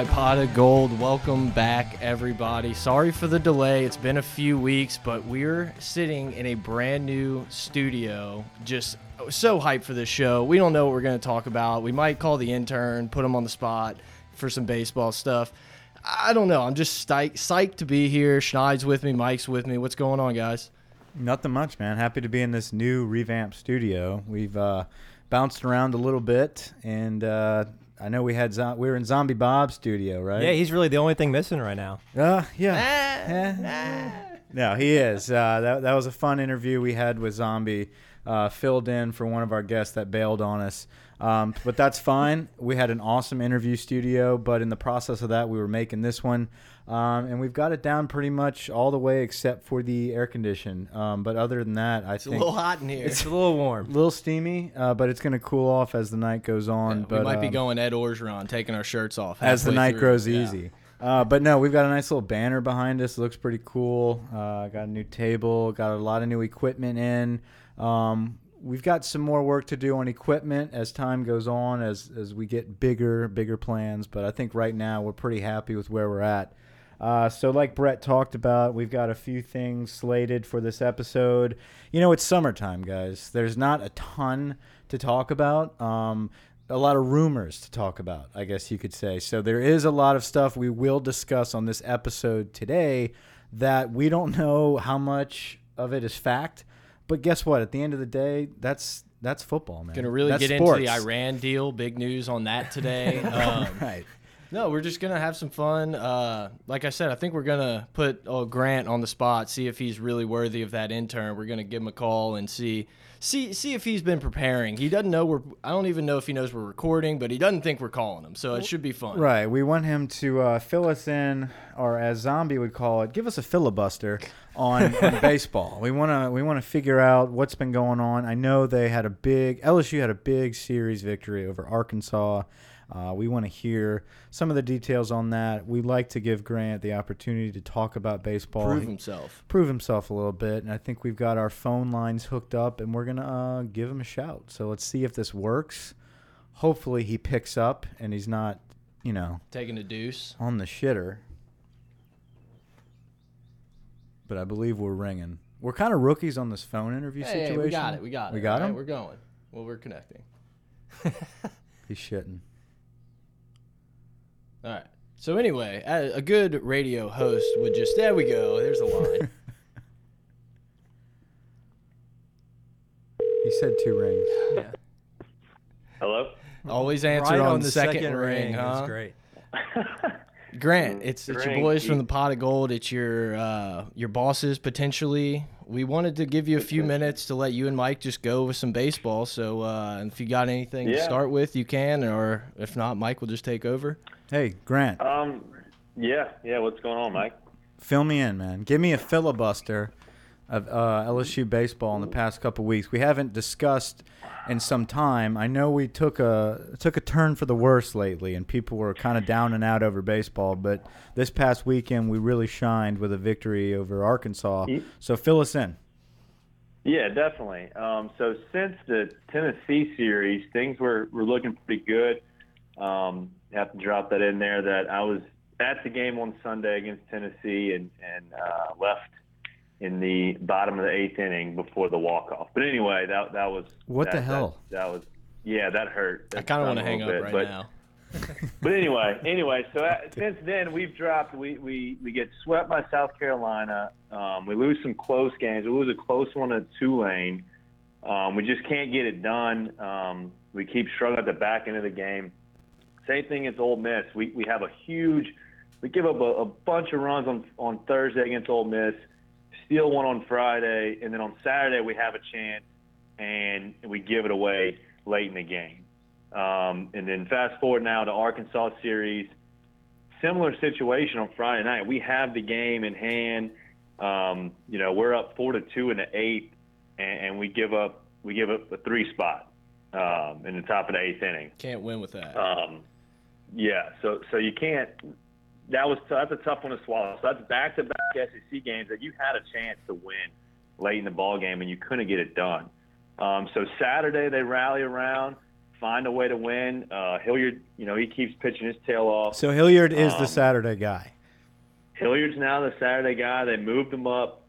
by Pot of Gold. Welcome back, everybody. Sorry for the delay. It's been a few weeks, but we're sitting in a brand new studio. Just so hyped for this show. We don't know what we're going to talk about. We might call the intern, put him on the spot for some baseball stuff. I don't know. I'm just psyched, to be here. Schneid's with me. Mike's with me. What's going on, guys? Nothing much, man. Happy to be in this new revamped studio. We've uh, bounced around a little bit, and uh, I know we had we were in Zombie Bob's studio, right? Yeah, he's really the only thing missing right now. Uh, yeah. no, he is. Uh, that that was a fun interview we had with Zombie. Uh, filled in for one of our guests that bailed on us. Um, but that's fine. We had an awesome interview studio, but in the process of that, we were making this one. Um, and we've got it down pretty much all the way except for the air condition. Um, but other than that, I it's think it's a little hot in here. It's a little warm, a little steamy, uh, but it's going to cool off as the night goes on. Yeah, but we might be um, going Ed Orgeron, taking our shirts off as the night through. grows Yeah. easy. Uh, but no, we've got a nice little banner behind us. It looks pretty cool. Uh, got a new table. Got a lot of new equipment in. Um, we've got some more work to do on equipment as time goes on, as as we get bigger, bigger plans. But I think right now we're pretty happy with where we're at. Uh, so, like Brett talked about, we've got a few things slated for this episode. You know, it's summertime, guys. There's not a ton to talk about. Um, a lot of rumors to talk about, I guess you could say. So, there is a lot of stuff we will discuss on this episode today that we don't know how much of it is fact. But guess what? At the end of the day, that's that's football, man. Going to really That's get sports. into the Iran deal. Big news on that today. Um, right. No, we're just gonna have some fun. Uh, like I said, I think we're gonna put uh, Grant on the spot, see if he's really worthy of that intern. We're gonna give him a call and see, see, see if he's been preparing. He doesn't know we're. I don't even know if he knows we're recording, but he doesn't think we're calling him, so it should be fun. Right. We want him to uh, fill us in, or as Zombie would call it, give us a filibuster on, on baseball. We want to we want to figure out what's been going on. I know they had a big LSU had a big series victory over Arkansas. Uh, we want to hear some of the details on that. We like to give Grant the opportunity to talk about baseball, Prove himself. prove himself a little bit. And I think we've got our phone lines hooked up, and we're gonna uh, give him a shout. So let's see if this works. Hopefully he picks up and he's not, you know, Taking a deuce. on the shitter. But I believe we're ringing. We're kind of rookies on this phone interview Hey, situation. we got it. We got it. We got all right? him. We're going. Well, we're connecting. He's shitting. All right. So anyway, a, a good radio host would just. There we go. There's a line. He said two rings. Yeah. Hello? Always answer right on, the second, ring, huh? That's great. Grant, it's it's your Ring. boys from the Pot of Gold. It's your uh, your bosses potentially. We wanted to give you a few minutes to let you and Mike just go with some baseball. So uh, if you got anything to start with, you can, or if not, Mike will just take over. Hey, Grant, Um, yeah, yeah. What's going on, Mike? fill me in, man. Give me a filibuster of uh, LSU baseball in the past couple weeks. We haven't discussed in some time. I know we took a took a turn for the worse lately, and people were kind of down and out over baseball. But this past weekend, we really shined with a victory over Arkansas. So fill us in. Yeah, definitely. Um, so since the Tennessee series, things were, were looking pretty good. Um, have to drop that in there that I was at the game on Sunday against Tennessee and, and uh, left in the bottom of the eighth inning before the walk off. But anyway, that that was What that, the hell? That, was yeah, that hurt. I kind of want to hang up little right but- now. but anyway, anyway, so uh, since then we've dropped. We we we get swept by South Carolina. Um, we lose some close games. We lose a close one at Tulane. Um, we just can't get it done. Um, we keep struggling at the back end of the game. Same thing as Ole Miss. We we have a huge. We give up a, a bunch of runs on on Thursday against Ole Miss. Steal one on Friday, and then on Saturday we have a chance, and we give it away late in the game. Um, and then fast forward now to Arkansas series. Similar situation on Friday night. We have the game in hand. Um, you know, we're up four to two in the eighth, and, and we give up we give up a three spot um, in the top of the eighth inning. Can't win with that. Um, yeah, so so you can't. That was that's a tough one to swallow. So that's back to back SEC games that you had a chance to win late in the ball game and you couldn't get it done. Um, so Saturday they rally around. find a way to win. Uh, Hilliard, you know, he keeps pitching his tail off. So Hilliard is Um, the Saturday guy. Hilliard's now the Saturday guy. They moved him up,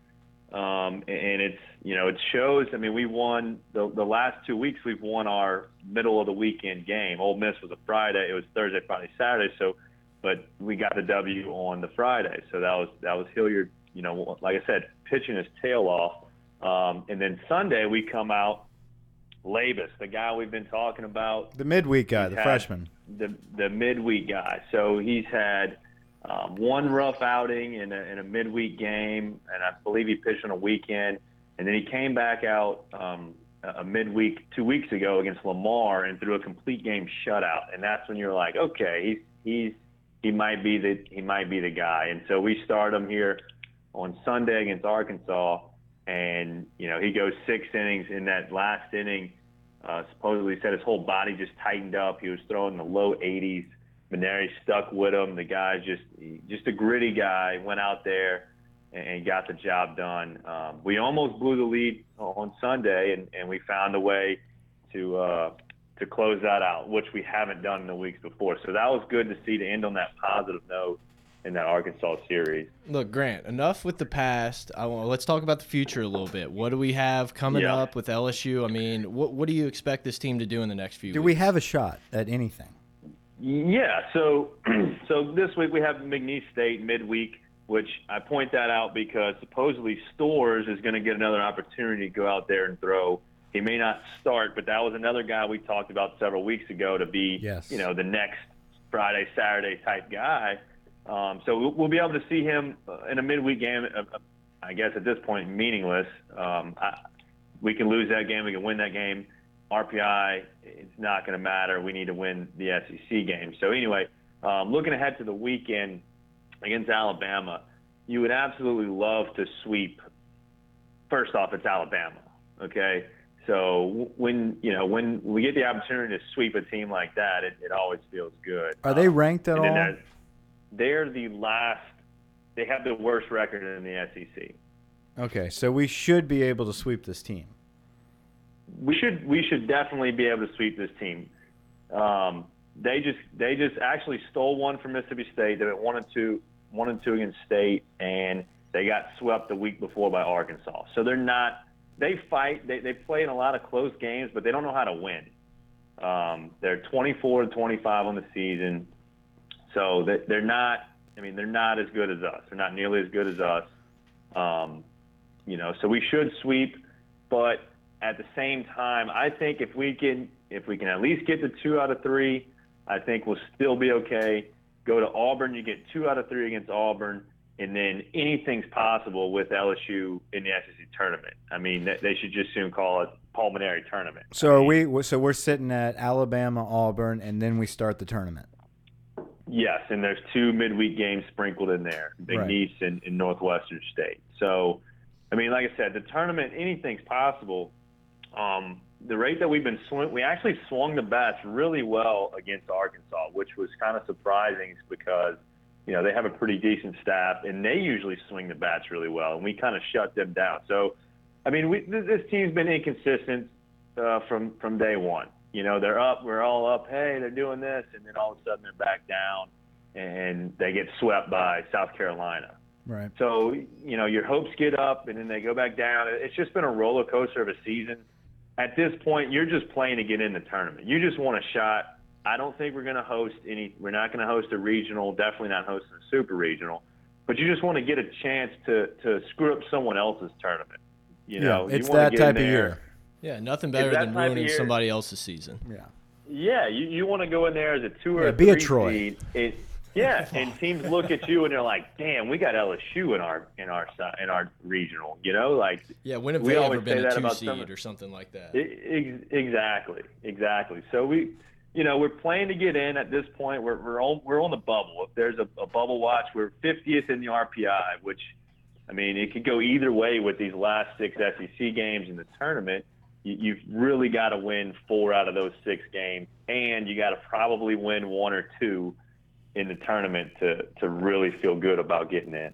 um, and it's you know it shows. I mean, we won the the last two weeks. We've won our middle of the weekend game. Ole Miss was a Friday. It was Thursday, Friday, Saturday. So, but we got the W on the Friday. So that was that was Hilliard. You know, like I said, pitching his tail off. Um, and then Sunday we come out. Labas, the guy we've been talking about, The midweek guy, the freshman. the the midweek guy. So he's had um, one rough outing in a, in a midweek game, and I believe he pitched on a weekend, and then he came back out um, a midweek two weeks ago against Lamar and threw a complete game shutout, and that's when you're like, okay, he's he's he might be the he might be the guy, and so we start him here on Sunday against Arkansas, and you know he goes six innings. In that last inning, uh, supposedly said his whole body just tightened up. He was throwing the low 80s. Mainieri stuck with him. The guy just just a gritty guy. Went out there and, and got the job done. Um, we almost blew the lead on Sunday, and, and we found a way to uh, to close that out, which we haven't done in the weeks before. So that was good to see to end on that positive note in that Arkansas series. Look, Grant, enough with the past. I want, let's talk about the future a little bit. What do we have coming Yeah. up with LSU? I mean, what what do you expect this team to do in the next few Do weeks? we have a shot at anything? Yeah, so so this week we have McNeese State midweek, which I point that out because supposedly Storz is going to get another opportunity to go out there and throw. He may not start, but that was another guy we talked about several weeks ago to be, Yes. you know, the next Friday Saturday type guy. Um, so we'll, we'll be able to see him uh, in a midweek game. Uh, uh, I guess at this point meaningless. Um, I, we can lose that game, we can win that game. RPI, it's not going to matter. We need to win the SEC game. So anyway, um, looking ahead to the weekend against Alabama, you would absolutely love to sweep. First off, it's Alabama. Okay, so when you know when we get the opportunity to sweep a team like that, it, it always feels good. Are they Um, ranked at all? they're the last. They have the worst record in the SEC. Okay, so we should be able to sweep this team. We should we should definitely be able to sweep this team. Um, they just they just actually stole one from Mississippi State. They went one and two one and two against State, and they got swept the week before by Arkansas. So they're not they fight they they play in a lot of close games, but they don't know how to win. Um, they're 24 and 25 on the season, so they, they're not. I mean, they're not as good as us. They're not nearly as good as us. Um, you know, so we should sweep, but at the same time, I think if we can if we can at least get to two out of three, I think we'll still be okay. Go to Auburn, you get two out of three against Auburn, and then anything's possible with LSU in the SEC tournament. I mean, they- should just soon call it pulmonary tournament. So are we? So we're sitting at Alabama, Auburn, and then we start the tournament. Yes, and there's two midweek games sprinkled in there, Big Right. East and, and Northwestern State. So, I mean, like I said, the tournament, anything's possible. Um, the rate that we've been swing, we actually swung the bats really well against Arkansas, which was kind of surprising because, you know, they have a pretty decent staff and they usually swing the bats really well, and we kind of shut them down. So, I mean, we, this team's been inconsistent uh, from from day one. You know, they're up, we're all up. Hey, they're doing this, and then all of a sudden they're back down, and they get swept by South Carolina. Right. So you know, your hopes get up, and then they go back down. It's just been a roller coaster of a season. At this point, you're just playing to get in the tournament. You just want a shot. I don't think we're going to host any. We're not going to host a regional. Definitely not hosting a super regional. But you just want to get a chance to to screw up someone else's tournament. You know, yeah, it's you that get type of year. Yeah, nothing better than ruining somebody else's season. Yeah. Yeah, you, you want to go in there as a two or Yeah, a be a Troy. seed. It, yeah, and teams look at you and they're like, "Damn, we got LSU in our in our in our regional." You know, like Yeah, when have We they ever been a two seed some- or something like that? exactly, exactly. So we, you know, we're playing to get in at this point. We're we're on we're on the bubble. If there's a, a bubble watch, we're 50th in the RPI, which, I mean, it could go either way with these last six SEC games in the tournament. You, you've really got to win four out of those six games, and you got to probably win one or two in the tournament to to really feel good about getting in.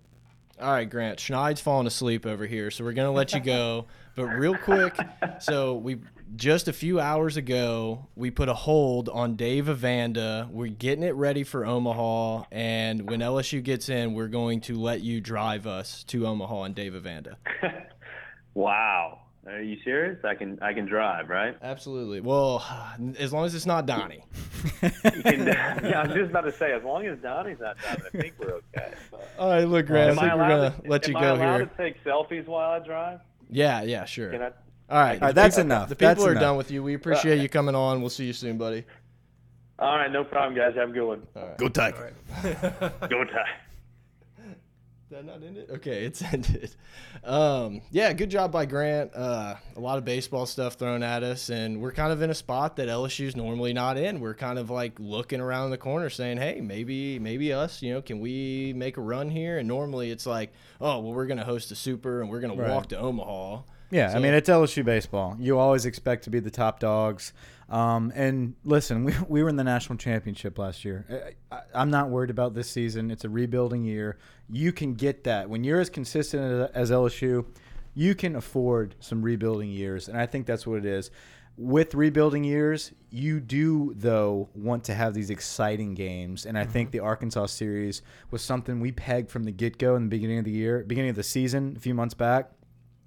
All right, Grant. Schneid's falling asleep over here, so we're gonna let you go. But real quick, so we just a few hours ago we put a hold on Dave Avanda. We're getting it ready for Omaha, and when LSU gets in, we're going to let you drive us to Omaha and Dave Avanda. Wow. Are you serious? I can I can drive, right? Absolutely. Well, as long as it's not Donnie. You can, yeah, I was just about to say, as long as Donnie's not driving, I think we're okay. All right, look, Grant. Am I think I we're allowed gonna to, let you am go I allowed here. to take selfies while I drive? Yeah, yeah, sure. Can I? All right, All right, the that's people- enough. The people That's are enough. done with you. We appreciate you coming on. We'll see you soon, buddy. All right, no problem, guys. Have a good one. Go Tiger. Go tie. Did that not end it? Okay, it's ended. Um, yeah, good job by Grant. Uh, a lot of baseball stuff thrown at us, and we're kind of in a spot that LSU's normally not in. We're kind of like looking around the corner, saying, "Hey, maybe, maybe us. You know, can we make a run here?" And normally it's like, "Oh, well, we're going to host a super, and we're going Right. to walk to Omaha." Yeah, I mean it's LSU baseball. You always expect to be the top dogs. Um, and listen, we, we were in the national championship last year. I, I'm not worried about this season. It's a rebuilding year. You can get that when you're as consistent as, as LSU. You can afford some rebuilding years, and I think that's what it is. With rebuilding years, you do though want to have these exciting games, and I think the Arkansas series was something we pegged from the get go in the beginning of the year, beginning of the season, a few months back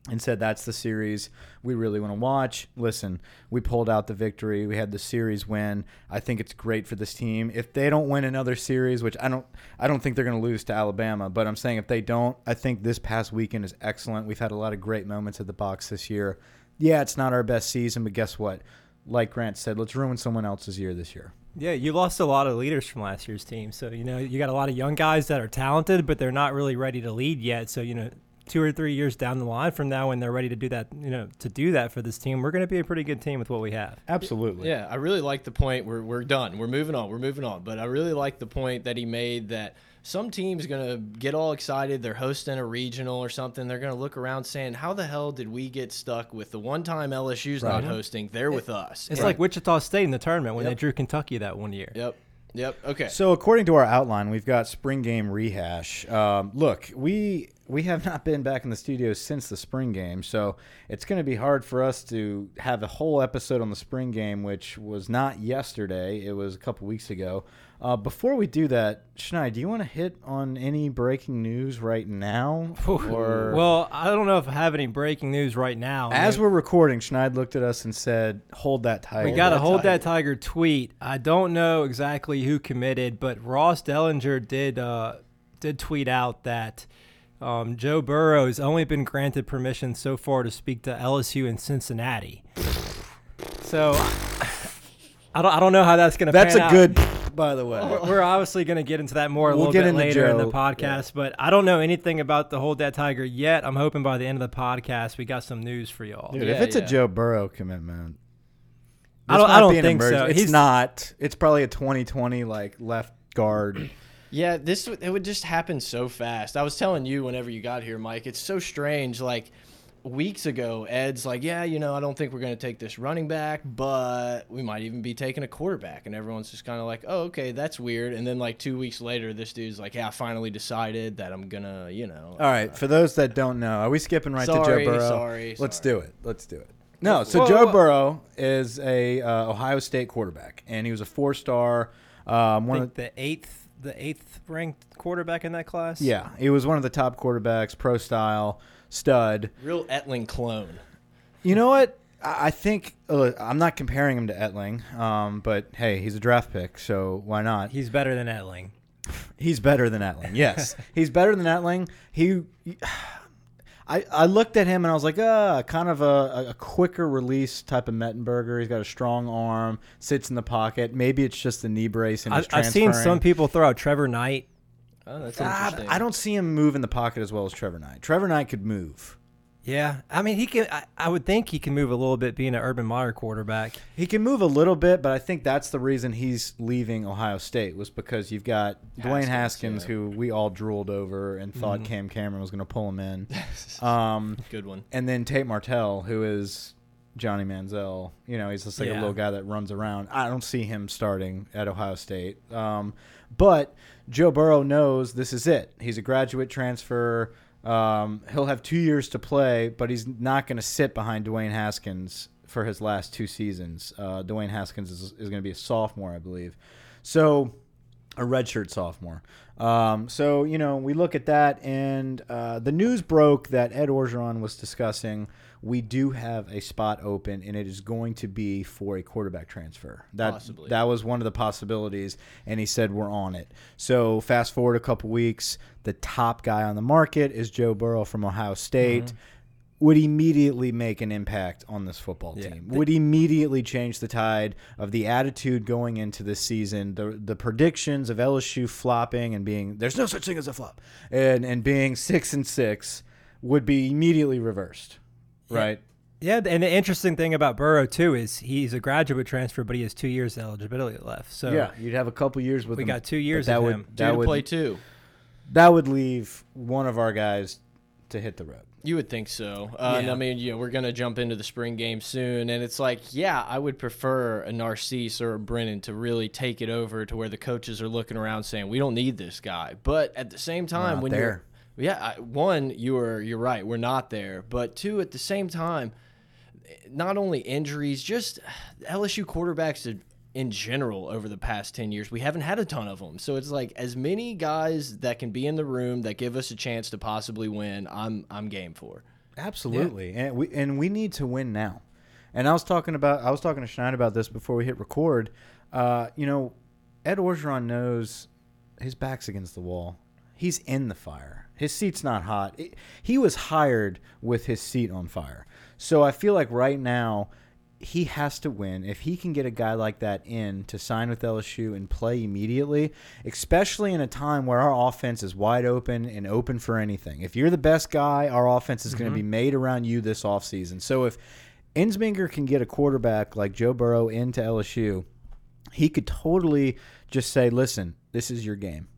and said that's the series we really want to watch. Listen, we pulled out the victory. We had the series win. I think it's great for this team. If they don't win another series, which I don't I don't think they're going to lose to Alabama, but I'm saying if they don't, I think this past weekend is excellent. We've had a lot of great moments at the box this year. Yeah, it's not our best season, but guess what? Like Grant said, let's ruin someone else's year this year. Yeah, you lost a lot of leaders from last year's team. So, you know, you got a lot of young guys that are talented, but they're not really ready to lead yet. So, you know, two or three years down the line from now when they're ready to do that, you know, to do that for this team, we're going to be a pretty good team with what we have. Absolutely. Yeah, I really like the point. We're, we're done. We're moving on. We're moving on. But I really like the point that he made that some team's going to get all excited. They're hosting a regional or something. They're going to look around saying, how the hell did we get stuck with the one time LSU's not hosting? They're with us. It's And- like Wichita State in the tournament when Yep. they drew Kentucky that one year. Yep. Yep. Okay. So according to our outline, we've got spring game rehash. Um, look, we we have not been back in the studio since the spring game, so it's going to be hard for us to have a whole episode on the spring game, which was not yesterday. It was a couple weeks ago. Uh, before we do that, Schneid, do you want to hit on any breaking news right now? Or Well, I don't know if I have any breaking news right now. as Maybe- we're recording, Schneid looked at us and said, "Hold that tiger." We got to that hold that tiger. tiger tweet. I don't know exactly who committed, but Ross Dellenger did uh, did tweet out that um, Joe Burrow has only been granted permission so far to speak to LSU in Cincinnati. So I don't I don't know how that's gonna. That's pan a out. good, by the way. We're- We're obviously going to get into that more a We'll little get bit into later in the Joe, podcast, but I don't know anything about the Hold That Tiger yet. I'm hoping by the end of the podcast we got some news for y'all. Dude, Yeah, if it's yeah. a Joe Burrow commitment, I don't- I don't be an think so. It's He's- not. It's probably a 2020 like left guard. Yeah, this it would just happen so fast. I was telling you whenever you got here, Mike. It's so strange. Like weeks ago, Ed's like, "Yeah, you know, I don't think we're going to take this running back, but we might even be taking a quarterback." And everyone's just kind of like, "Oh, okay, that's weird." And then like two weeks later, this dude's like, "Yeah, I finally decided that I'm gonna, you know." All right, for those that don't know, are we skipping right Sorry, to Joe Burrow? sorry, Let's sorry. do it. Let's do it. No, so Well, Joe well- Burrow is a uh, Ohio State quarterback, and he was a four-star. Um, one of the eighth the eighth ranked quarterback in that class. yeah, he was one of the top quarterbacks, pro style stud. Real Etling clone. You know what? I I think uh, I'm not comparing him to Etling, um, but hey, he's a draft pick, so why not? he's better than Etling. He's better than Etling. Yes, he's better than Etling. He, I, I looked at him and I was like, ah, kind of a, a quicker release type of Mettenberger. He's got a strong arm, sits in the pocket. Maybe it's just the knee brace and I, I've seen some people throw out Trevor Knight. Oh, that's Ah, interesting. I don't see him move in the pocket as well as Trevor Knight. Trevor Knight could move. Yeah, I mean he can. I, I would think he can move a little bit, being an Urban Meyer quarterback. He can move a little bit, but I think that's the reason he's leaving Ohio State was because you've got Dwayne Haskins, Haskins, yeah. who we all drooled over and thought Cam Cameron was going to pull him in, um, Good one. and then Tate Martell, who is Johnny Manziel. You know, he's just like a little guy that runs around. I don't see him starting at Ohio State. Um, but Joe Burrow knows this is it. He's a graduate transfer. Um, he'll have two years to play, but he's not going to sit behind Dwayne Haskins for his last two seasons. Uh, Dwayne Haskins is, is going to be a sophomore, I believe. So a redshirt sophomore. Um, so you know, we look at that, and uh, the news broke that Ed Orgeron was discussing. We do have a spot open, and it is going to be for a quarterback transfer. That Possibly. that was one of the possibilities, and he said we're on it. So fast forward a couple weeks, the top guy on the market is Joe Burrow from Ohio State. Mm-hmm. Would immediately make an impact on this football Yeah. team. Would immediately change the tide of the attitude going into this season. The the predictions of LSU flopping and being there's no such thing as a flop and and being six and six would be immediately reversed. Right. Yeah, and the interesting thing about Burrow too is he's a graduate transfer, but he has two years of eligibility left. So yeah, you'd have a couple years with we him, got two years that of would him. Due that to would play two. that would leave one of our guys to hit the road. You would think so. Uh, And Yeah. I mean, you know, we're going to jump into the spring game soon. And it's like, yeah, I would prefer a Narcisse or a Brennan to really take it over to where the coaches are looking around saying, we don't need this guy. But at the same time, not when there. you're, yeah, I, one, you are, you're right. We're not there. But two, at the same time, not only injuries, just LSU quarterbacks in- in general over the past 10 years, we haven't had a ton of them. So it's like as many guys that can be in the room that give us a chance to possibly win, I'm I'm game for. Absolutely, and we and we need to win now. And I was talking about I was talking to Shine about this before we hit record. Uh, you know, Ed Orgeron knows his back's against the wall. He's in the fire. His seat's not hot. It- he was hired with his seat on fire. So I feel like right now he has to win. If he can get a guy like that in to sign with LSU and play immediately, especially in a time where our offense is wide open and open for anything. If you're the best guy, our offense is going to be mm-hmm. made around you this offseason. So if Ensminger can get a quarterback like Joe Burrow into LSU, he could totally just say, listen, this is your game.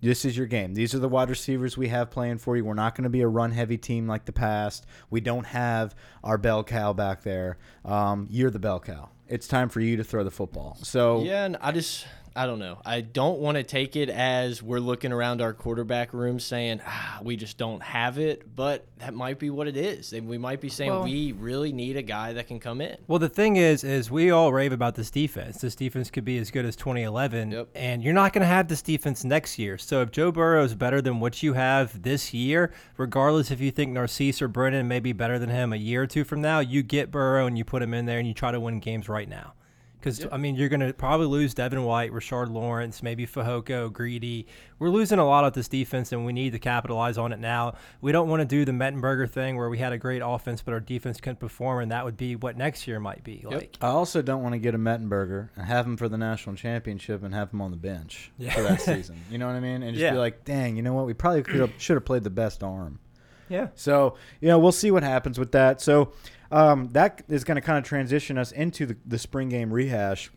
This is your game. These are the wide receivers we have playing for you. We're not going to be a run heavy team like the past. We don't have our bell cow back there. Um, you're the bell cow. It's time for you to throw the football. So Yeah, and I just I don't know. I don't want to take it as we're looking around our quarterback room saying ah, we just don't have it, but that might be what it is. And we might be saying Well- we really need a guy that can come in. Well, the thing is, is we all rave about this defense. This defense could be as good as 2011, Yep. and you're not going to have this defense next year. So if Joe Burrow is better than what you have this year, regardless if you think Narcisse or Brennan may be better than him a year or two from now, you get Burrow and you put him in there and you try to win games right now. Because I mean, you're going to probably lose Devin White, Rashard Lawrence, maybe Fehoko, Greedy. We're losing a lot of this defense, and we need to capitalize on it now. We don't want to do the Mettenberger thing where we had a great offense, but our defense couldn't perform, and that would be what next year might be like. I also don't want to get a Mettenberger and have him for the national championship and have him on the bench Yeah. for that season. You know what I mean? And just Yeah. be like, dang, you know what? We probably should have played the best arm. Yeah. So, you know, we'll see what happens with that. So, um, that is going to kind of transition us into the, the spring game rehash.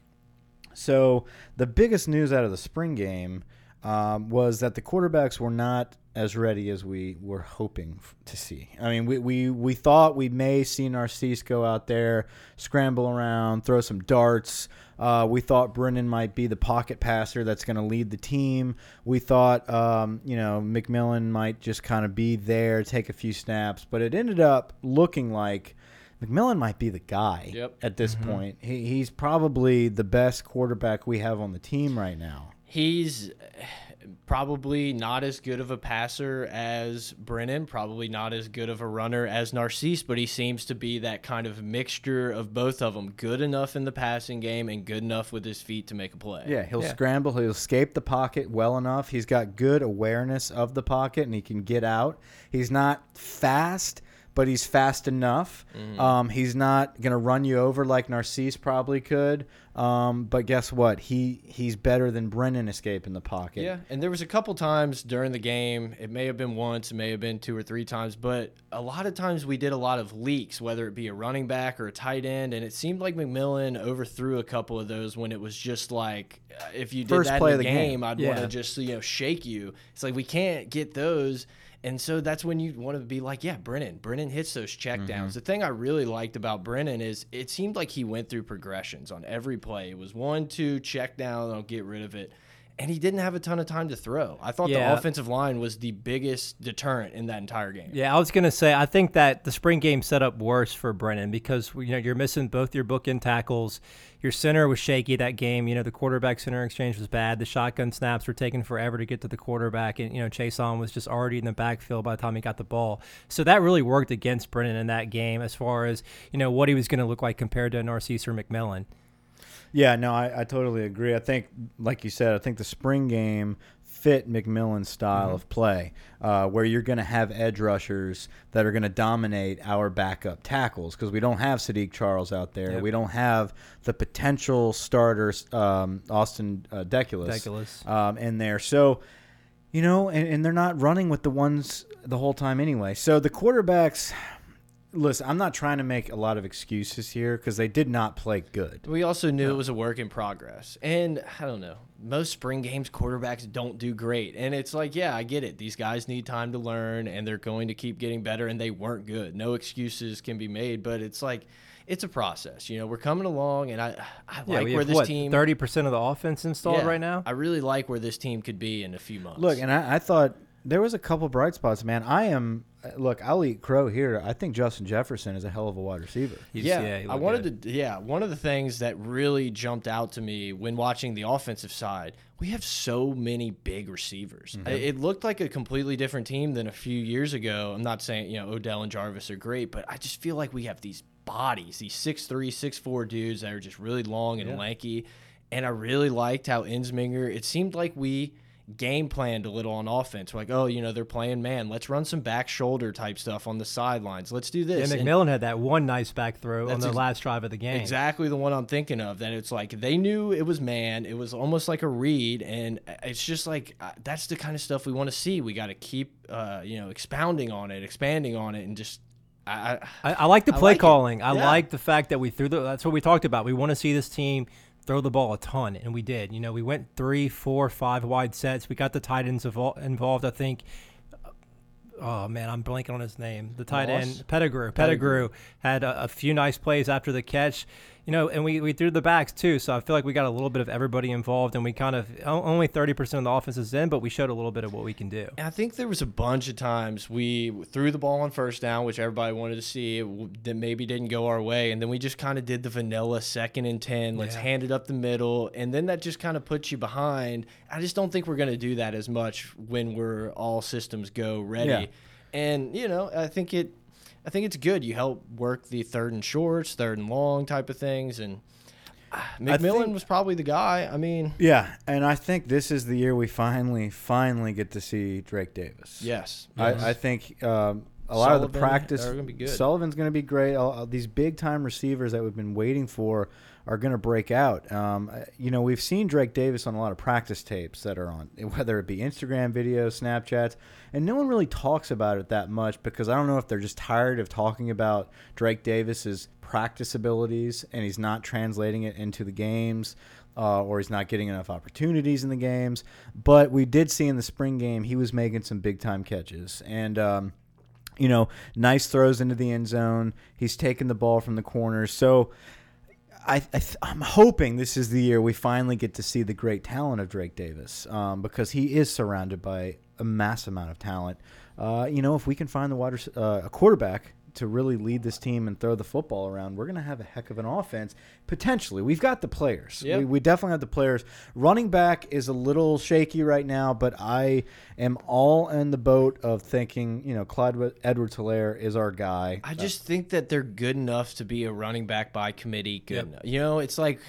So, the biggest news out of the spring game um, was that the quarterbacks were not as ready as we were hoping to see. I mean, we, we, we thought we may see Narcisse go out there, scramble around, throw some darts. Uh, we thought Brennan might be the pocket passer that's going to lead the team. We thought, um, you know, McMillan might just kind of be there, take a few snaps. But it ended up looking like McMillan might be the guy Yep. at this mm-hmm. point. He, he's probably the best quarterback we have on the team right now. He's probably not as good of a passer as Brennan, probably not as good of a runner as Narcisse, but he seems to be that kind of mixture of both of them. Good enough in the passing game and good enough with his feet to make a play. Yeah, he'll Yeah. scramble. He'll escape the pocket well enough. He's got good awareness of the pocket and he can get out. He's not fast, but he's fast enough. Um, he's not going to run you over like Narcisse probably could. Um, but guess what? He he's better than Brennan escaping the pocket. Yeah, and there was a couple times during the game. It may have been once, it may have been two or three times, but a lot of times we did a lot of leaks, whether it be a running back or a tight end, and it seemed like McMillan overthrew a couple of those when it was just like uh, if you did First that play in the the game. game, I'd want to just you know shake you. It's like we can't get those. And so that's when you want to be like, yeah, Brennan. Brennan hits those checkdowns. Mm-hmm. The thing I really liked about Brennan is it seemed like he went through progressions on every play. It was one, two, check down, I'll get rid of it. And he didn't have a ton of time to throw. I thought Yeah. the offensive line was the biggest deterrent in that entire game. Yeah, I was gonna say I think that the spring game set up worse for Brennan because you know you're missing both your bookend tackles. Your center was shaky that game. You know the quarterback center exchange was bad. The shotgun snaps were taking forever to get to the quarterback, and you know Chaisson was just already in the backfield by the time he got the ball. So that really worked against Brennan in that game as far as you know what he was going to look like compared to Narcisse or McMillan. Yeah, no, I, I totally agree. I think, like you said, I think the spring game fit McMillan's style Mm-hmm. of play, uh, where you're going to have edge rushers that are going to dominate our backup tackles because we don't have Saahdiq Charles out there. Yep. We don't have the potential starters, um, Austin uh, Deculus, Deculus. um, in there. So, you know, and, and they're not running with the ones the whole time anyway. So the quarterbacks. Listen, I'm not trying to make a lot of excuses here because they did not play good. We also knew it was a work in progress. And I don't know, most spring games quarterbacks don't do great. And it's like, yeah, I get it. These guys need time to learn and they're going to keep getting better and they weren't good. No excuses can be made, but it's like it's a process. You know, we're coming along and I I Yeah, like we where have this what team thirty percent of the offense installed Yeah, right now. I really like where this team could be in a few months. Look, and I, I thought there was a couple bright spots, man. I am look. I'll eat crow here. I think Justin Jefferson is a hell of a wide receiver. He's- yeah, he I wanted good. to. Yeah, one of the things that really jumped out to me when watching the offensive side, we have so many big receivers. Mm-hmm. I- It looked like a completely different team than a few years ago. I'm not saying you know Odell and Jarvis are great, but I just feel like we have these bodies, these six three, six four dudes that are just really long and lanky. And I really liked how Ensminger. It seemed like we game planned a little on offense. We're like, oh, you know, they're playing man. Let's run some back shoulder type stuff on the sidelines. Let's do Yeah, this. And- McMillan had that one nice back throw on the last drive of the game. Exactly the one I'm thinking of. That it's like they knew it was man. It was almost like a read, and it's just like uh, that's the kind of stuff we want to see. We got to keep, uh, you know, expounding on it, expanding on it, and just. I, I, I, I like the I play like it. calling. I Yeah. like the fact that we threw the. That's what we talked about. We want to see this team throw the ball a ton, and we did. You know, we went three, four, five wide sets. We got the tight ends involved. I think. Uh, oh man, I'm blanking on his name. The tight Moss? end Pettigrew. Pettigrew. Pettigrew had a, a few nice plays after the catch. You know, and we, we threw the backs too. So I feel like we got a little bit of everybody involved, and we kind of only 30% of the offense is in, but we showed a little bit of what we can do. I think there was a bunch of times we threw the ball on first down, which everybody wanted to see, that maybe didn't go our way, and then we just kind of did the vanilla second and ten. Let's Yeah. hand it up the middle, and then that just kind of puts you behind. I just don't think we're going to do that as much when we're all systems go ready. Yeah. And you know, I think it, I think it's good. You help work the third and shorts, third and long type of things, and ah, McMillan think- was probably the guy. I mean, Yeah, and I think this is the year we finally, finally get to see Drake Davis. yes, I, I think um, a lot of the practice. gonna. Sullivan's going to be great. All, all these big time receivers that we've been waiting for are going to break out. Um, uh, you know, we've seen Drake Davis on a lot of practice tapes that are on, whether it be Instagram videos, Snapchats, and no one really talks about it that much because I don't know if they're just tired of talking about Drake Davis's practice abilities and he's not translating it into the games. Uh, or he's not getting enough opportunities in the games, but we did see in the spring game he was making some big time catches, and um, you know, nice throws into the end zone. He's taking the ball from the corners. So I, I I'm hoping this is the year we finally get to see the great talent of Drake Davis um, because he is surrounded by a mass amount of talent. Uh, you know, if we can find the water, uh, a quarterback to really lead this team and throw the football around, we're going to have a heck of an offense. Potentially, we've got the players. Yep. We, we definitely have the players. Running back is a little shaky right now, but I am all in the boat of thinking, you know, Clyde Edwards Helaire is our guy. I uh, just think that they're good enough to be a running back by committee. Good, Yep. enough. you know, it's like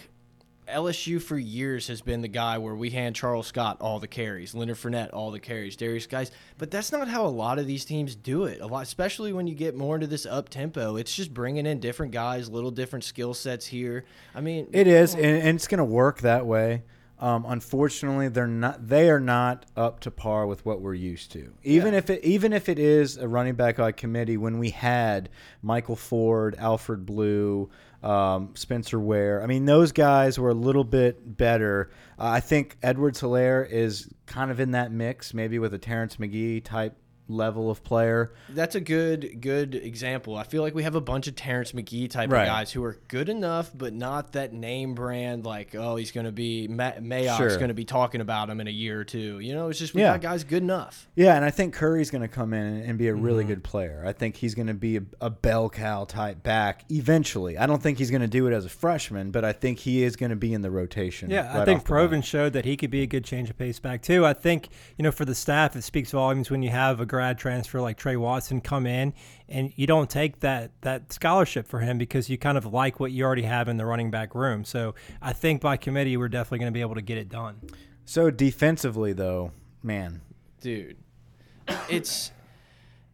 LSU for years has been the guy where we hand Charles Scott all the carries, Leonard Fournette all the carries, Derrius Guice. But that's not how a lot of these teams do it. A lot, especially when you get more into this up tempo. It's just bringing in different guys, little different skill sets here. I mean, It is, and, and it's going to work that way. Um, unfortunately, they're not. They are not up to par with what we're used to. Even Yeah. if it, even if it is a running back by committee, when we had Michael Ford, Alfred Blue, um, Spencer Ware, I mean, those guys were a little bit better. Uh, I think Edwards Helaire is kind of in that mix, maybe with a Terrence Magee type level of player. That's a good good example. I feel like we have a bunch of Terrence Magee type Right. of guys who are good enough, but not that name brand. Like, oh, he's going to be Ma Mayock's Sure. going to be talking about him in a year or two. You know, it's just we Yeah. got guys good enough. Yeah, and I think Curry's going to come in and be a really Mm-hmm. good player. I think he's going to be a, a bell cow type back eventually. I don't think he's going to do it as a freshman, but I think he is going to be in the rotation. Yeah, I think Proven showed that he could be a good change of pace back too. I think you know for the staff, it speaks volumes when you have a grad transfer like Trey Watson come in and you don't take that that scholarship for him because you kind of like what you already have in the running back room. So I think by committee, we're definitely going to be able to get it done. So defensively, though, man, dude it's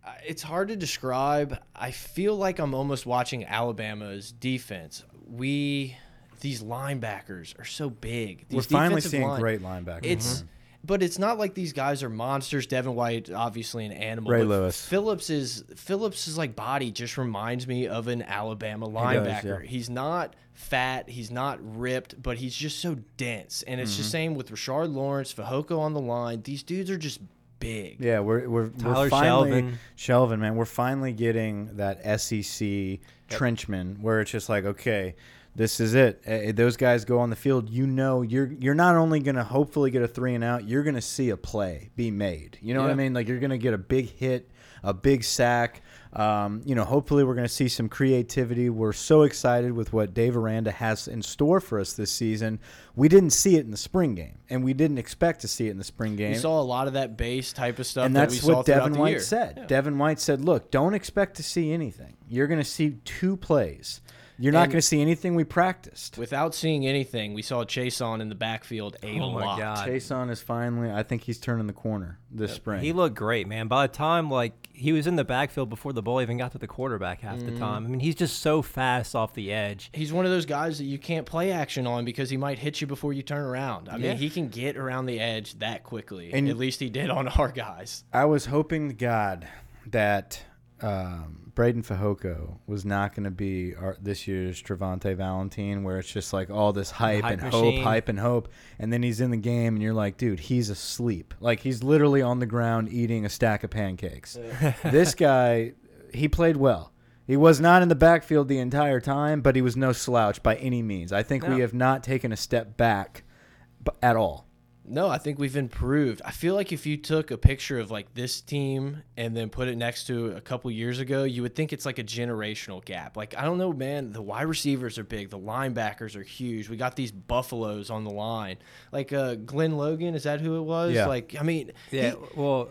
uh, it's hard to describe i feel like i'm almost watching alabama's defense we these linebackers are so big these we're finally seeing line- great linebackers. it's but it's not like these guys are monsters devin white obviously an animal Ray Lewis. phillips is phillips's like body just reminds me of an alabama does, linebacker yeah. he's not fat he's not ripped but he's just so dense and it's Mm-hmm. the same with rashard lawrence fehoko on the line these dudes are just big yeah, we're we're, Tyler we're finally Shelvin. Shelvin, man, we're finally getting that SEC trenchman where it's just like, okay, this is it. Those guys go on the field. You know, you're you're not only gonna hopefully get a three and out, you're gonna see a play be made. You know what I mean? Like you're gonna get a big hit, a big sack. Um, you know, hopefully we're going to see some creativity. We're so excited with what Dave Aranda has in store for us this season. We didn't see it in the spring game, and we didn't expect to see it in the spring game We saw a lot of that base type of stuff and that that's we saw what Devin White year. said. Yeah. Devin White said, "Look, don't expect to see anything. You're going to see two plays. You're not going to see anything we practiced." Without seeing anything, we saw Chaisson in the backfield a Oh my lot. God. Chaisson is finally. I think he's turning the corner this spring. He looked great, man. By the time like he was in the backfield before the ball even got to the quarterback half Mm-hmm. the time. I mean, he's just so fast off the edge. He's one of those guys that you can't play action on because he might hit you before you turn around. I Yeah. mean, he can get around the edge that quickly. And- At least he did on our guys. I was hoping to God that um, Breiden Fehoko was not going to be our, this year's Travonte Valentine, where it's just like all this hype, hype and machine. hope, hype and hope, and then he's in the game, and you're like, dude, he's asleep. Like he's literally on the ground eating a stack of pancakes. this guy, he played well. He was not in the backfield the entire time, but he was no slouch by any means. I think we have not taken a step back at all. No, I think we've improved. I feel like if you took a picture of like this team and then put it next to a couple years ago, you would think it's like a generational gap. Like I don't know, man. The wide receivers are big. The linebackers are huge. We got these buffaloes on the line. Like uh, Glenn Logan, is that who it was? Yeah. Like I mean, Yeah, he- well,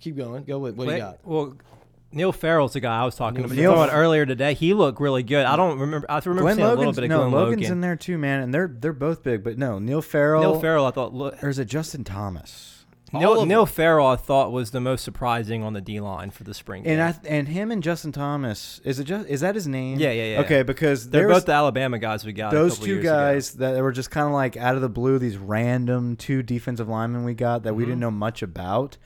keep going. Go with what do you got. Well, Neil Farrell's the guy I was talking about Neil- about earlier today. He looked really good. I don't remember. I remember Glenn seeing a little bit of no Glenn Logan's Logan. in there too, man, and they're they're both big. But no, Neil Farrell. Neil Farrell, I thought. Look, or is it Justin Thomas? Neil, Neil Farrell, I thought was the most surprising on the D line for the spring game. And I and him and Justin Thomas is it just is that his name? Yeah, yeah, yeah. Okay, because They're there's both the Alabama guys we got. those couple two years ago. guys that were just kind of like out of the blue. These random two defensive linemen we got that we Mm-hmm. didn't know much about.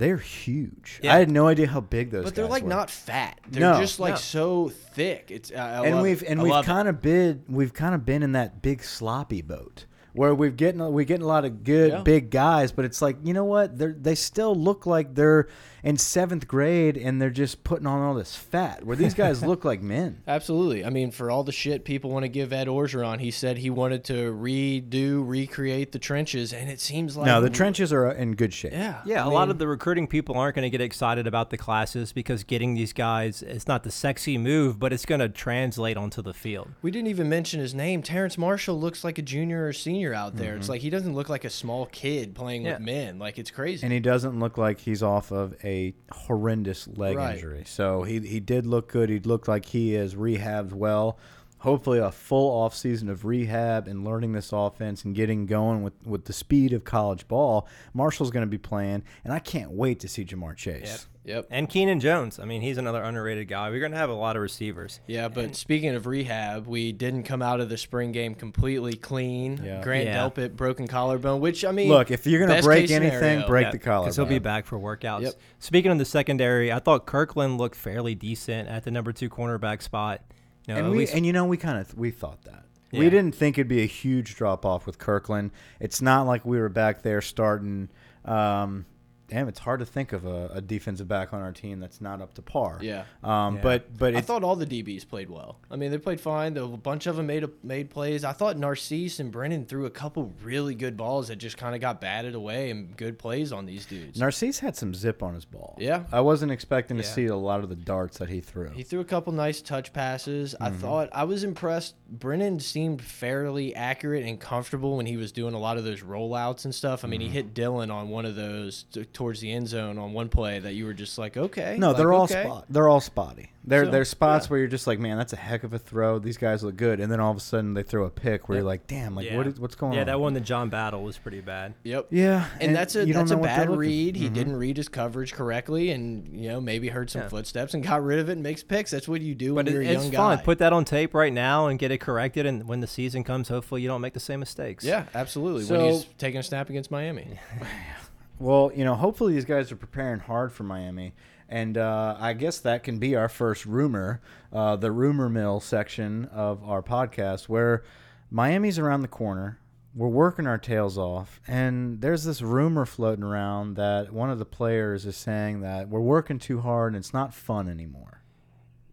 They're huge. Yeah. I had no idea how big those. But they're guys like were. not fat. They're No. just like No. so thick. It's I, I and love we've it. and I we've kind of been we've kind of been in that big sloppy boat where we've getting we getting a lot of good Yeah. big guys, but it's like you know what they they still look like they're in seventh grade and they're just putting on all this fat. Where these guys look like men. Absolutely. I mean, for all the shit people want to give Ed Orgeron, he said he wanted to redo, recreate the trenches, and it seems like No, the trenches are uh, in good shape. Yeah, Yeah, a a lot of the recruiting people aren't going to get excited about the classes because getting these guys, it's not the sexy move, but it's going to translate onto the field. We didn't even mention his name. Terrace Marshall looks like a junior or senior out there. It's mm-hmm. like he doesn't look like a small kid playing Yeah. with men. Like it's crazy. And he doesn't look like he's off of a horrendous leg Right. injury. So he he did look good. He looked like he is rehabbed well. Hopefully a full off season of rehab and learning this offense and getting going with, with the speed of college ball. Marshall's going to be playing, and I can't wait to see Ja'Marr Chase. Yep. Yep. And Keenan Jones. I mean, he's another underrated guy. We're going to have a lot of receivers. Yeah, but speaking of rehab, we didn't come out of the spring game completely clean. Yeah. Grant Yeah. Delpit broken collarbone, which I mean, Look, if you're going to break anything, scenario. break Yeah, the collarbone. Because he'll be back for workouts. Yep. Speaking of the secondary, I thought Kirkland looked fairly decent at the number two cornerback spot. You know, and we least- and you know we kind of we thought that we didn't think it'd be a huge drop off with Kirkland. It's not like we were back there starting. Um, damn, it's hard to think of a, a defensive back on our team that's not up to par. Yeah. Um, Yeah. but but I thought all the DBs played well. I mean, they played fine. A bunch of them made a, made plays. I thought Narcisse and Brennan threw a couple really good balls that just kind of got batted away and good plays on these dudes. Narcisse had some zip on his ball. Yeah. I wasn't expecting to see a lot of the darts that he threw. He threw a couple nice touch passes. I thought I was impressed. Brennan seemed fairly accurate and comfortable when he was doing a lot of those rollouts and stuff. I mean, he hit Dylan on one of those t towards the end zone on one play that you were just like, okay. No, like, they're all okay. spot. They're all spotty. There, So, there's spots yeah. where you're just like, man, that's a heck of a throw. These guys look good, and then all of a sudden they throw a pick where Yep. you're like, damn, like yeah. what is what's going on? yeah, that one, the John Battle, was pretty bad. Yep. Yeah, And, that's a you that's a know what they're bad read. He Mhm. didn't read his coverage correctly, and you know maybe heard some Yeah. footsteps and got rid of it and makes picks. That's what you do But when it, you're a it's young fun. guy. Put that on tape right now and get it corrected. And when the season comes, hopefully you don't make the same mistakes. yeah, absolutely. So- when he's taking a snap against Miami. Well, you know, hopefully these guys are preparing hard for Miami, and uh, I guess that can be our first rumor, uh, the rumor mill section of our podcast, where Miami's around the corner. We're working our tails off, and there's this rumor floating around that one of the players is saying that we're working too hard and it's not fun anymore.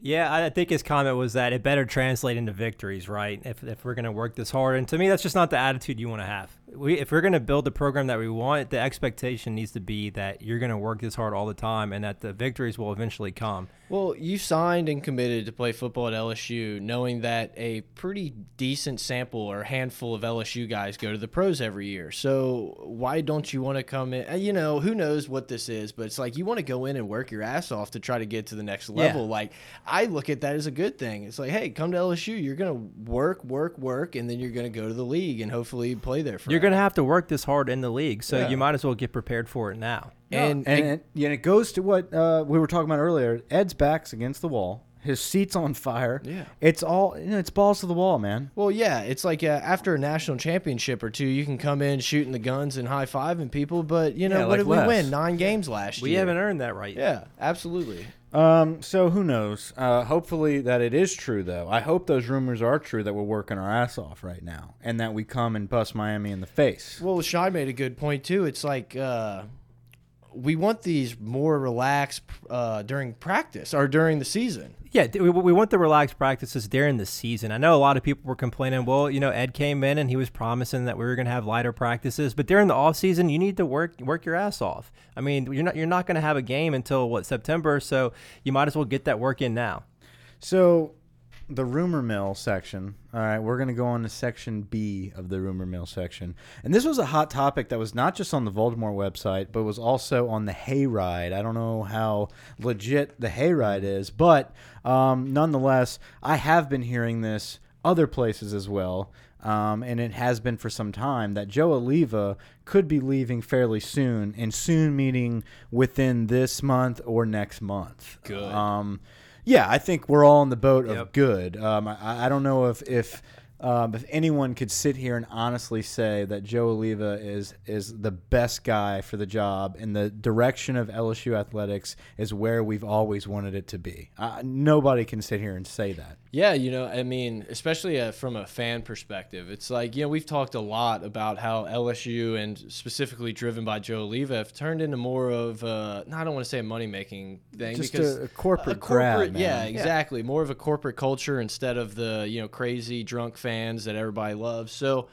Yeah, I think his comment was that it better translate into victories, right? If, if we're going to work this hard. And to me, that's just not the attitude you want to have. We, if we're going to build the program that we want, the expectation needs to be that you're going to work this hard all the time and that the victories will eventually come. Well, you signed and committed to play football at LSU, knowing that a pretty decent sample or handful of LSU guys go to the pros every year. So why don't you want to come in? You know, who knows what this is, but it's like you want to go in and work your ass off to try to get to the next level. Like I look at that as a good thing. It's like, hey, come to LSU. You're gonna work, work, work, and then you're gonna go to the league and hopefully play there for. You're going to have to work this hard in the league, so Yeah. you might as well get prepared for it now. and, and, and, and it goes to what uh, we were talking about earlier. Ed's back's against the wall. His seat's on fire. Yeah. it's all you know, it's balls to the wall, man. Well, yeah, it's like uh, after a national championship or two, you can come in shooting the guns and high fiving people, but you know Yeah, what like did we win? Nine games last We year. We haven't earned that right. Yeah, absolutely. Um, so who knows? Uh, hopefully that it is true, though. I hope those rumors are true that we're working our ass off right now, and that we come and bust Miami in the face. Well, Shai made a good point too. It's like uh, we want these more relaxed uh, during practice or during the season. Yeah, we, we want the relaxed practices during the season. I know a lot of people were complaining, well, you know, Ed came in and he was promising that we were going to have lighter practices, but during the off season, you need to work work your ass off. I mean, you're not you're not going to have a game until what September, so you might as well get that work in now. So, the rumor mill section. All right, we're going to go on to section B of the rumor mill section. And this was a hot topic that was not just on the Voldemort website, but was also on the Hayride. I don't know how legit the Hayride is, but um, nonetheless, I have been hearing this other places as well. Um, and it has been for some time that Joe Alleva could be leaving fairly soon, and soon meaning within this month or next month. Good. Um, yeah, I think we're all in the boat of good. Um, I, I don't know if if um, if anyone could sit here and honestly say that Joe Alleva is is the best guy for the job and the direction of LSU athletics is where we've always wanted it to be. Uh, nobody can sit here and say that. Yeah, you know, I mean, especially uh, from a fan perspective, it's like you know we've talked a lot about how LSU and specifically driven by Joe Alleva have turned into more of a, no, I don't want to say a money making thing Just because a, a corporate, a grab, corporate, man. yeah, exactly, more of a corporate culture instead of the you know crazy drunk fans that everybody loves. So,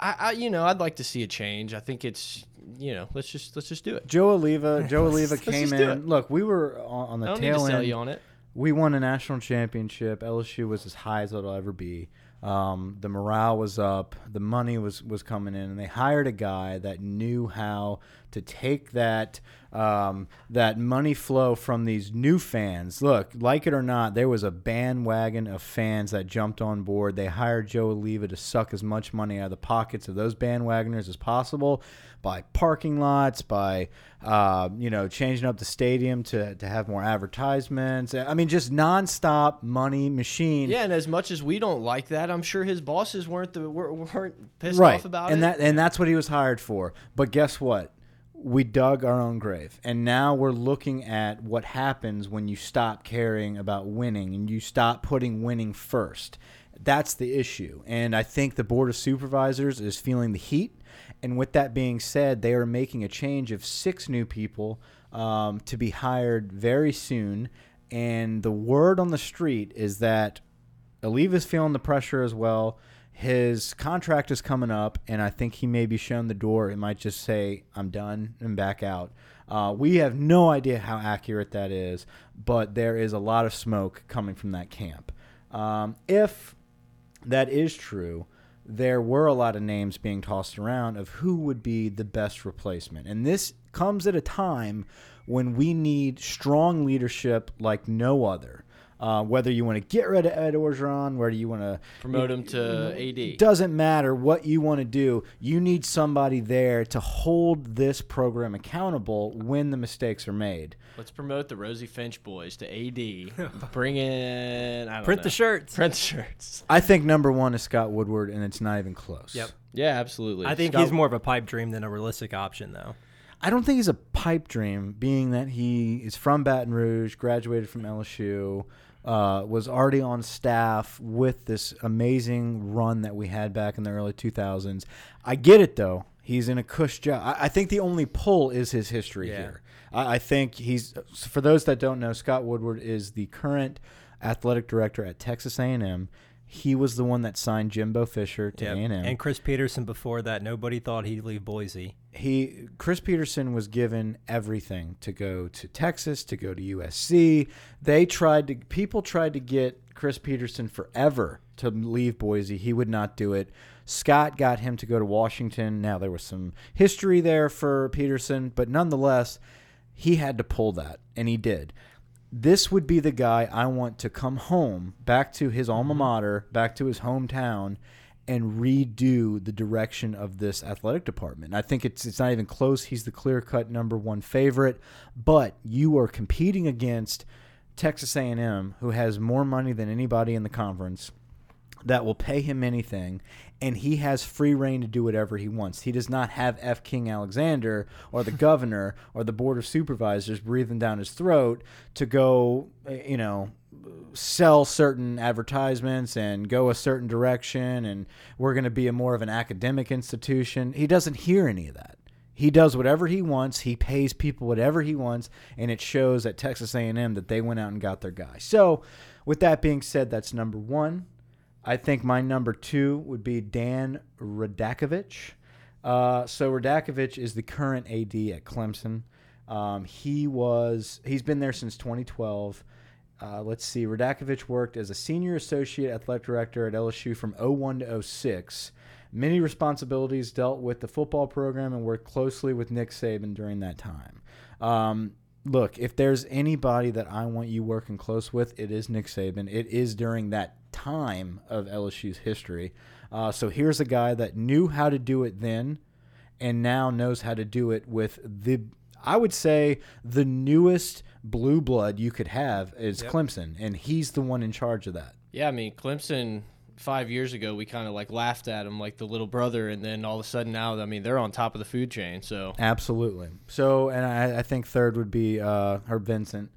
I, I you know I'd like to see a change. I think it's you know let's just let's just do it. Joe Alleva, Joe Alleva came in. Look, we were on, on the I don't need to tail end. you on it. we won a national championship. LSU was as high as it'll ever be. Um, the morale was up. The money was was coming in, and they hired a guy that knew how to take that um, that money flow from these new fans. Look, like it or not, there was a bandwagon of fans that jumped on board. They hired Joe Alleva to suck as much money out of the pockets of those bandwagoners as possible by parking lots, by uh, you know changing up the stadium to to have more advertisements. I mean, just nonstop money machine. Yeah, and as much as we don't like that, I'm sure his bosses weren't the weren't pissed right. off about and it. that and that's what he was hired for. But guess what? We dug our own grave, and now we're looking at what happens when you stop caring about winning and you stop putting winning first. That's the issue, and I think the board of supervisors is feeling the heat. And with that being said, they are making a change of six new people um, to be hired very soon. And the word on the street is that Alleva's feeling the pressure as well. His contract is coming up, and I think he may be shown the door. It might just say, I'm done and back out. Uh, we have no idea how accurate that is, but there is a lot of smoke coming from that camp. Um, if that is true, there were a lot of names being tossed around of who would be the best replacement. And this comes at a time when we need strong leadership like no other. Uh, whether you want to get rid of Ed Orgeron, whether you want to promote him to AD. It doesn't matter what you want to do. You need somebody there to hold this program accountable when the mistakes are made. Let's promote the Rosie Finch boys to AD. Bring in I don't Print know. the shirts. Print the shirts. I think number one is Scott Woodward, and it's not even close. Yep. Yeah, absolutely. I think Scott- he's more of a pipe dream than a realistic option, though. I don't think he's a pipe dream, being that he is from Baton Rouge, graduated from LSU, uh, was already on staff with this amazing run that we had back in the early 2000s. I get it though. He's in a cush job. I, I think the only pull is his history Yeah. here. I, I think he's for those that don't know, Scott Woodward is the current athletic director at Texas A&M. He was the one that signed Jimbo Fisher to Yep. A&M. And Chris Petersen before that, nobody thought he'd leave Boise. he Chris Petersen was given everything to go to Texas, to go to USC. They tried to people tried to get Chris Petersen forever to leave Boise. He would not do it. Scott got him to go to Washington. Now there was some history there for Petersen, but nonetheless, he had to pull that and he did. This would be the guy I want to come home back to his alma mm-hmm. mater, back to his hometown and redo the direction of this athletic department. I think it's it's not even close. He's the clear cut number one favorite, but you are competing against Texas A&M, who has more money than anybody in the conference, that will pay him anything, and he has free reign to do whatever he wants. He does not have F. King Alexander or the governor or the board of supervisors breathing down his throat to go, eh, you know, sell certain advertisements and go a certain direction and we're going to be a more of an academic institution. He doesn't hear any of that. He does whatever he wants. He pays people whatever he wants, and it shows at Texas A&M that they went out and got their guy. So, with that being said, that's number one. I think my number two would be Dan Radakovich. Uh, so Radakovich is the current AD at Clemson. Um, he was he's been there since 2012. Uh, let's see. Radakovich worked as a senior associate athletic director at LSU from 01 to 06. Many responsibilities dealt with the football program and worked closely with Nick Saban during that time. Um, look, if there's anybody that I want you working close with, it is Nick Saban. It is during that time of LSU's history. Uh, so here's a guy that knew how to do it then and now knows how to do it with the I would say the newest blue blood you could have is Clemson, and he's the one in charge of that. Yeah, I mean Clemson five years ago we kind of like laughed at him like the little brother, and then all of a sudden now I mean they're on top of the food chain. So Absolutely. So, and I, I think third would be uh, Herb Vincent,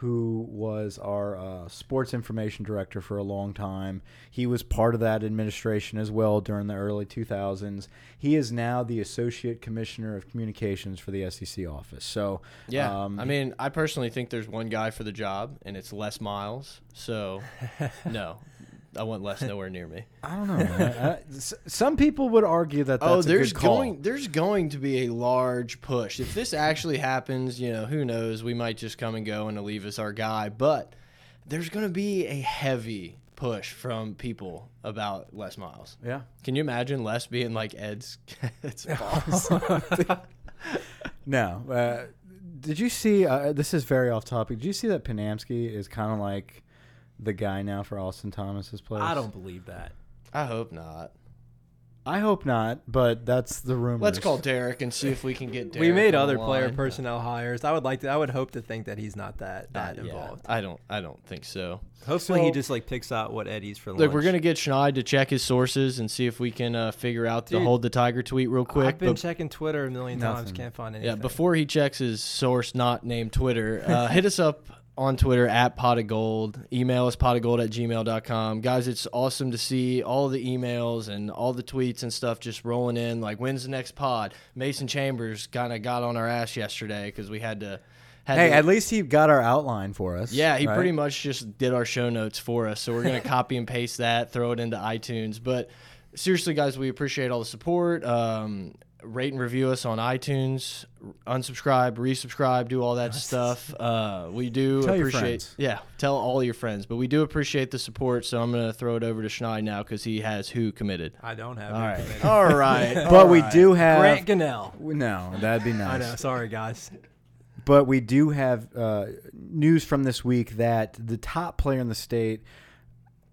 who was our uh, sports information director for a long time. He was part of that administration as well during the early 2000s. He is now the associate commissioner of communications for the SEC office. So, yeah, um, I mean I personally think there's one guy for the job, and it's Les Miles. So no, I want Les nowhere near me. I don't know. man. I- s- some people would argue that that's oh, a there's good call. going there's going to be a large push. If this actually happens, you know, who knows? We might just come and go and leave us our guy, but there's going to be a heavy push from people about Les Miles. Yeah. Can you imagine Les being like Ed's, Ed's boss? No. Uh, did you see? Uh, this is very off topic. Did you see that Panamsky is kind of like the guy now for Austin Thomas's place? I don't believe that. I hope not. I hope not, but that's the rumor. Let's call Derek and see if we can get Derek. we made other the player personnel hires. I would like to. I would hope to think that he's not that Uh, that yeah, involved. I don't. I don't think so. Hopefully, he just like picks out what Eddie's for lunch. Look, we're gonna get Schneid to check his sources and see if we can uh, figure out the Dude, hold the tiger tweet real quick. I've been but- checking Twitter a million times. Can't find anything. yeah, before he checks his source, not named Twitter, uh, hit us up on Twitter at pot of gold. Email us pot of gold at gmail.com. Guys, it's awesome to see all the emails and all the tweets and stuff just rolling in. Like, when's the next pod? Mason Chambers kind of got on our ass yesterday because we had to. Had Hey, to, at least he got our outline for us. Yeah, he right? pretty much just did our show notes for us. So we're going to copy and paste that, throw it into iTunes. But seriously, guys, we appreciate all the support. Um, rate and review us on iTunes. Unsubscribe, resubscribe, do all that stuff. Uh, we do Tell appreciate. friends. Yeah, tell all your friends. But we do appreciate the support. So I'm going to throw it over to Schneid now because he has who committed. I don't have. All it right. committed. All right. But all we right. do have. Grant Gunnell. No, that'd be nice. I know. Sorry, guys. But we do have uh, news from this week that the top player in the state,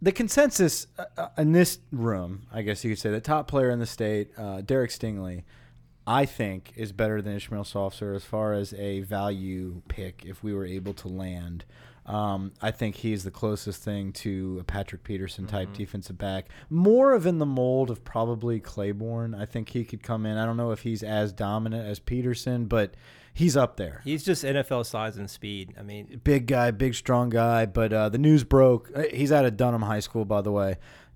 the consensus uh, uh, in this room, I guess you could say, the top player in the state, uh, Derek Stingley, I think is better than Ishmael Sopsher as far as a value pick if we were able to land. Um, I think he's the closest thing to a Patrick Peterson type defensive back. More of in the mold of probably Claiborne. I think he could come in. I don't know if he's as dominant as Peterson, but he's up there. He's just NFL size and speed. I mean, Big guy, big strong guy. But uh, the news broke. uh, He's out of Dunham High School, by the way.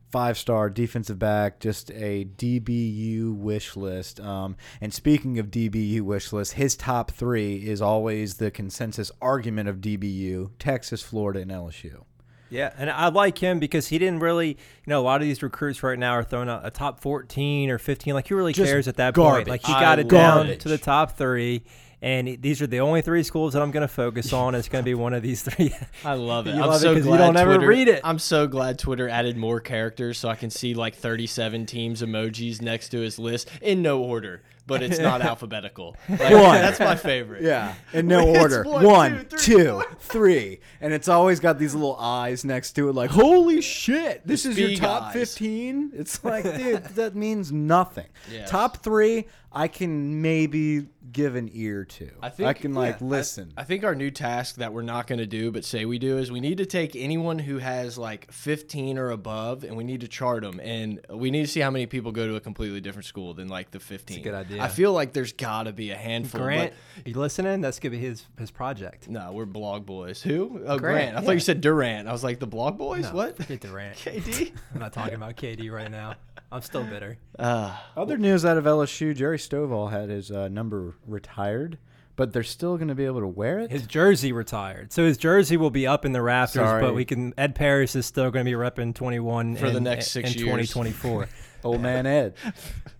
Five star defensive back, just a DBU wish list. Um, and speaking of DBU wish list, his top three is always the consensus argument of DBU Texas, Florida, and LSU. Yeah, and I like him because he didn't really, you know, a lot of these recruits right now are throwing out a top 14 or 15. Like, who really Just cares at that garbage. point? Like, he I got it love down it. to the top three, and these are the only three schools that I'm going to focus on. It's going to be one of these three. I love it. You I'm love it so 'cause you don't ever read it. I'm so glad Twitter added more characters so I can see like 37 teams emojis next to his list in no order, but it's not alphabetical. Like, One. That's my favorite. Yeah, in no It's order. one, One, two, two, three, three, and it's always got these little eyes next to it, like "Holy shit, this is your top eyes. 15? It's like, dude, that means nothing. Yes. Top three, I can maybe give an ear to. I think can like yeah, I- listen. I, think our new task that we're not going to do, but say we do, is we need to take anyone who has like 15 or above, and we need to chart them, and we need to see how many people go to a completely different school than like the 15. good idea. I feel like there's got to be a handful. Grant, but you listening? That's going to be his his project. no, we're blog boys. Who? Oh, Grant. Grant, I yeah. thought you said Durant. I was like the blog boys. No, what? Forget Durant. KD. I'm not talking about KD right now. I'm still bitter. Uh, Other news out of LSU: Jerry Stovall had his uh, number retired, but they're still going to be able to wear it. His jersey retired, so his jersey will be up in the rafters. Sorry. But we can. Ed Paris is still going to be repping 21 For the next six in years. 2024. Old man Ed.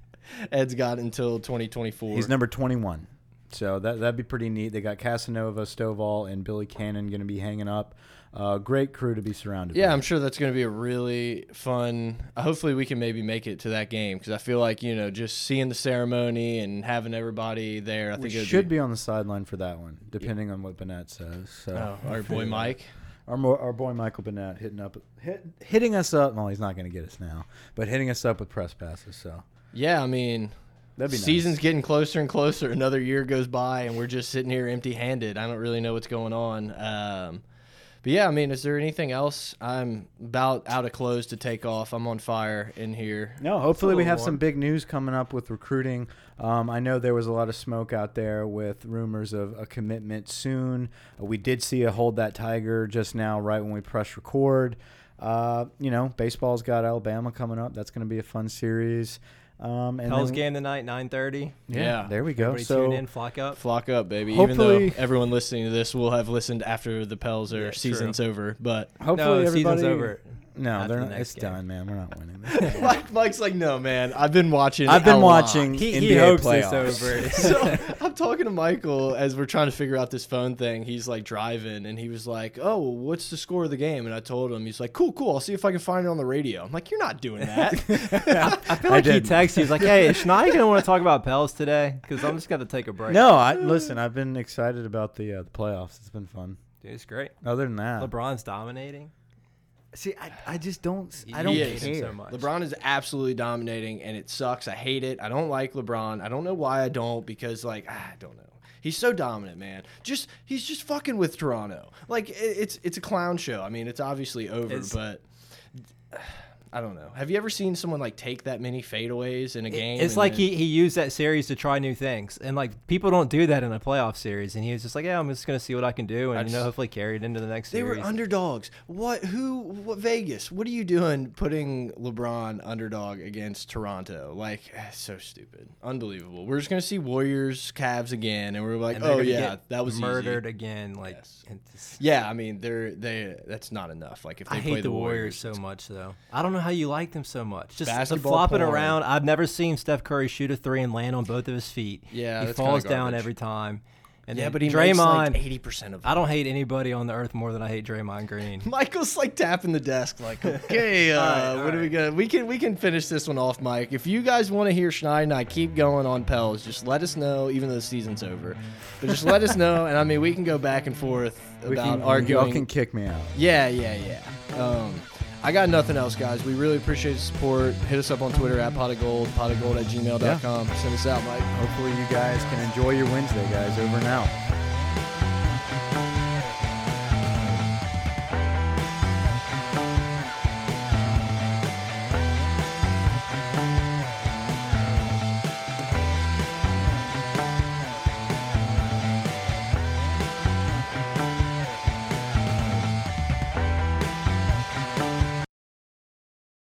Ed's got until 2024. He's number 21. So that that'd be pretty neat. They got Casanova, Stovall, and Billy Cannon going to be hanging up. Uh, great crew to be surrounded. Yeah, by. I'm sure that's going to be a really fun. Hopefully, we can maybe make it to that game because I feel like you know just seeing the ceremony and having everybody there. I we think it should be on the sideline for that one, depending on what Bennett says. So Oh, our boy Mike. our our boy Michael Bennett hitting up, hit, hitting us up. Well, he's not going to get us now, but hitting us up with press passes. So Yeah, I mean, that'd be nice. season's getting closer and closer. Another year goes by, and we're just sitting here empty-handed. I don't really know what's going on. Um, but yeah, I mean, is there anything else? I'm about out of clothes to take off. I'm on fire in here. No, hopefully we have warm. some big news coming up with recruiting. Um, I know there was a lot of smoke out there with rumors of a commitment soon. Uh, we did see a hold that tiger just now, right when we press record. Uh, you know, baseball's got Alabama coming up. That's going to be a fun series. Um, and Hell's then- game tonight, 9:30. Yeah, Yeah. there we go. Everybody so tune in, flock up. Flock up, baby. Hopefully- Even though everyone listening to this will have listened after the Pels or Yeah, true. season's over, but hopefully no, everybody season's over. No, after they're the not. It's game. done, man. We're not winning this. Mike, Mike's like, no, man. I've been watching. I've been a lot." watching He, NBA he hopes playoffs. it's over. so I'm talking to Michael as we're trying to figure out this phone thing. He's like driving, and he was like, "Oh, well, what's the score of the game?" And I told him, he's like, "Cool, cool. I'll see if I can find it on the radio." I'm like, "You're not doing that." I feel like he did. texted you. He's like, "Hey, is Schneider gonna want to talk about Pels today? Because I'm just gonna take a break." No, I listen. I've been excited about the uh, the playoffs. It's been fun. Dude, it's great. Other than that, LeBron's dominating. See, I, I just don't. I don't hate care. so much. LeBron is absolutely dominating, and it sucks. I hate it. I don't like LeBron. I don't know why I don't because like ah, I don't know. He's so dominant, man. Just he's just fucking with Toronto. Like it's it's a clown show. I mean, it's obviously over, It's- but I don't know. Have you ever seen someone like take that many fadeaways in a game? It's like then- he, he used that series to try new things, and like people don't do that in a playoff series. And he was just like, "Yeah, I'm just gonna see what I can do," and I you know, hopefully carry it into the next They series. were underdogs. What? Who? What? Vegas? What are you doing putting LeBron underdog against Toronto? Like, eh, so stupid, unbelievable. We're just gonna see Warriors, Cavs again, and we're like, and oh yeah, that was easy. murdered again. Like, Yes. just- Yeah, I mean, they're they. That's not enough. Like if they I play hate the Warriors so much, though. I don't know how you like them so much. Just Basketball flopping porn. around. I've never seen Steph Curry shoot a three and land on both of his feet. Yeah, he falls down every time. And yeah, but he Draymond. makes like eighty percent of. I don't hate anybody on the earth more than I hate Draymond Green. Michael's like tapping the desk, like, okay, uh, All right, all what are we gonna? We can we can finish this one off, Mike. If you guys want to hear Schneid and I keep going on Pels, just let us know, even though the season's over. But just let us know, and I mean, we can go back and forth We about can, arguing. Y'all can kick me out. Yeah, yeah, yeah. Um, I got nothing else, guys. We really appreciate the support. Hit us up on Twitter at pot of gold, pot of gold at gmail.com. Send us out, Mike. Hopefully, you guys can enjoy your Wednesday, guys. Over and out.